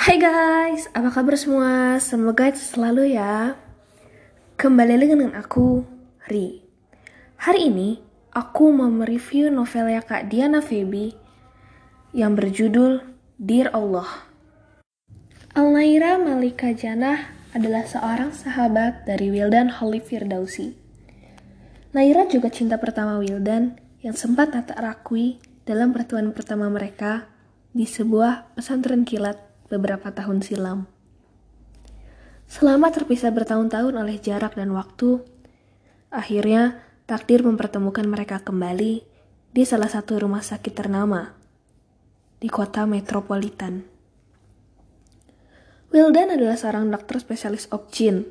Hai guys, apa kabar semua? Semoga selalu ya. Kembali lagi dengan aku, Ri. Hari ini, aku mau mereview novelnya Kak Diana Feby yang berjudul Dear Allah. Alnaira Malika Janah adalah seorang sahabat dari Wildan Holly Firdausi. Naira juga cinta pertama Wildan yang sempat tak terakui dalam pertemuan pertama mereka di sebuah pesantren kilat beberapa tahun silam. Selama terpisah bertahun-tahun oleh jarak dan waktu, akhirnya takdir mempertemukan mereka kembali di salah satu rumah sakit ternama di kota metropolitan. Wildan adalah seorang dokter spesialis opjin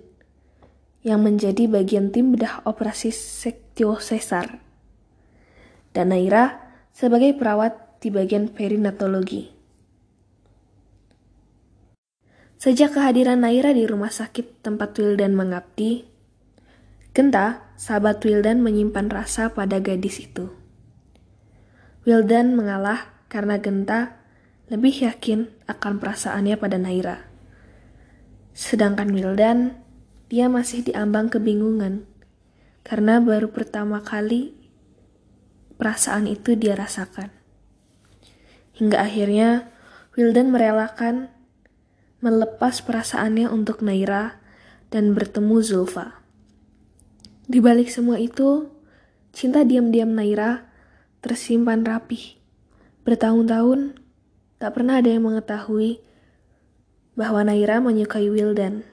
yang menjadi bagian tim bedah operasi sektio sesar. Dan Naira sebagai perawat di bagian perinatologi. Sejak kehadiran Naira di rumah sakit tempat Wildan mengabdi, Genta, sahabat Wildan menyimpan rasa pada gadis itu. Wildan mengalah karena Genta lebih yakin akan perasaannya pada Naira. Sedangkan Wildan, dia masih diambang kebingungan karena baru pertama kali perasaan itu dia rasakan. Hingga akhirnya Wildan merelakan melepas perasaannya untuk Naira dan bertemu Zulfa. Di balik semua itu, cinta diam-diam Naira tersimpan rapih. Bertahun-tahun, tak pernah ada yang mengetahui bahwa Naira menyukai Wildan,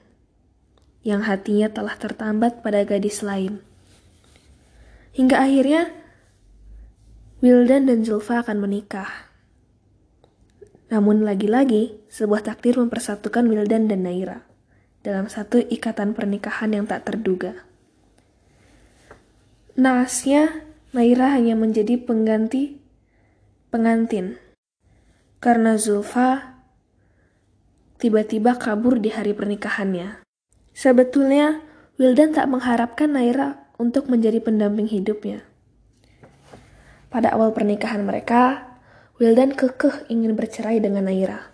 yang hatinya telah tertambat pada gadis lain. Hingga akhirnya, Wildan dan Zulfa akan menikah. Namun lagi-lagi, sebuah takdir mempersatukan Wildan dan Naira dalam satu ikatan pernikahan yang tak terduga. Naasnya, Naira hanya menjadi pengganti pengantin karena Zulfa tiba-tiba kabur di hari pernikahannya. Sebetulnya, Wildan tak mengharapkan Naira untuk menjadi pendamping hidupnya. Pada awal pernikahan mereka, Wildan kekeh ingin bercerai dengan Naira.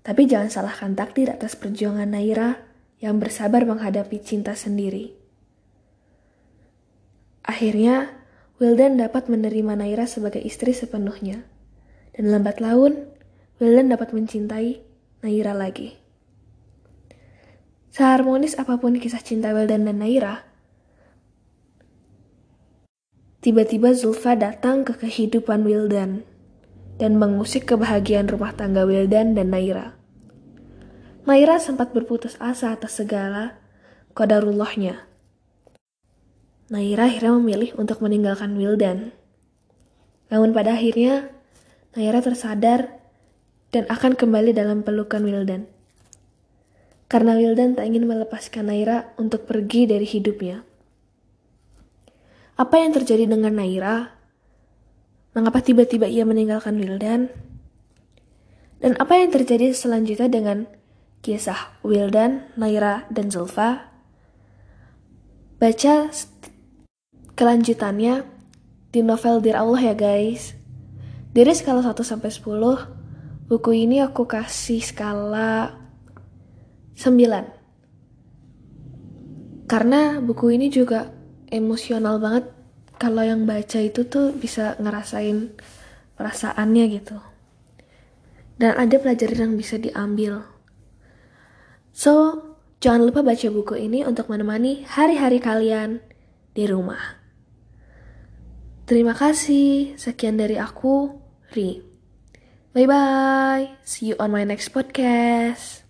Tapi jangan salahkan takdir atas perjuangan Naira yang bersabar menghadapi cinta sendiri. Akhirnya, Wildan dapat menerima Naira sebagai istri sepenuhnya. Dan lambat laun, Wildan dapat mencintai Naira lagi. Seharmonis apa pun kisah cinta Wildan dan Naira, tiba-tiba Zulfa datang ke kehidupan Wildan dan mengusik kebahagiaan rumah tangga Wildan dan Naira. Naira sempat berputus asa atas segala kodarullahnya. Naira akhirnya memilih untuk meninggalkan Wildan. Namun pada akhirnya, Naira tersadar dan akan kembali dalam pelukan Wildan. Karena Wildan tak ingin melepaskan Naira untuk pergi dari hidupnya. Apa yang terjadi dengan Naira Mengapa tiba-tiba ia meninggalkan Wildan? Dan apa yang terjadi selanjutnya dengan kisah Wildan, Naira, dan Zulfa? Baca kelanjutannya di novel Dear Allah ya guys. Dari skala 1 sampai 10, buku ini aku kasih skala 9. Karena buku ini juga emosional banget kalau yang baca itu tuh bisa ngerasain perasaannya gitu. Dan ada pelajaran yang bisa diambil. So, jangan lupa baca buku ini untuk menemani hari-hari kalian di rumah. Terima kasih. Sekian dari aku, Ri. Bye bye. See you on my next podcast.